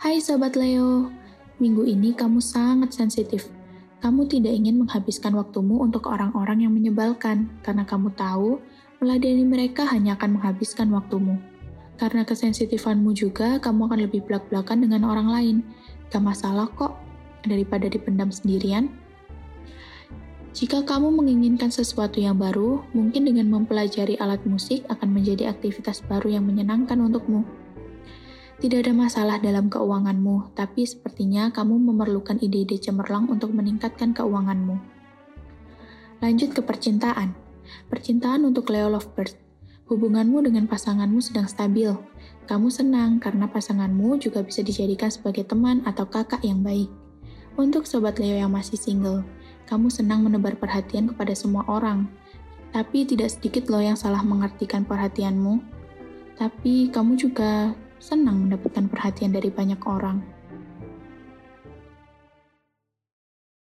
Hai Sobat Leo, minggu ini kamu sangat sensitif. Kamu tidak ingin menghabiskan waktumu untuk orang-orang yang menyebalkan, karena kamu tahu meladeni mereka hanya akan menghabiskan waktumu. Karena kesensitifanmu juga, kamu akan lebih belak-belakan dengan orang lain. Gak masalah kok, daripada dipendam sendirian. Jika kamu menginginkan sesuatu yang baru, mungkin dengan mempelajari alat musik akan menjadi aktivitas baru yang menyenangkan untukmu. Tidak ada masalah dalam keuanganmu, tapi sepertinya kamu memerlukan ide-ide cemerlang untuk meningkatkan keuanganmu. Lanjut ke percintaan. Percintaan untuk Leo Lovebird. Hubunganmu dengan pasanganmu sedang stabil. Kamu senang karena pasanganmu juga bisa dijadikan sebagai teman atau kakak yang baik. Untuk sobat Leo yang masih single, kamu senang menebar perhatian kepada semua orang. Tapi tidak sedikit loh yang salah mengartikan perhatianmu. Tapi kamu juga senang mendapatkan perhatian dari banyak orang.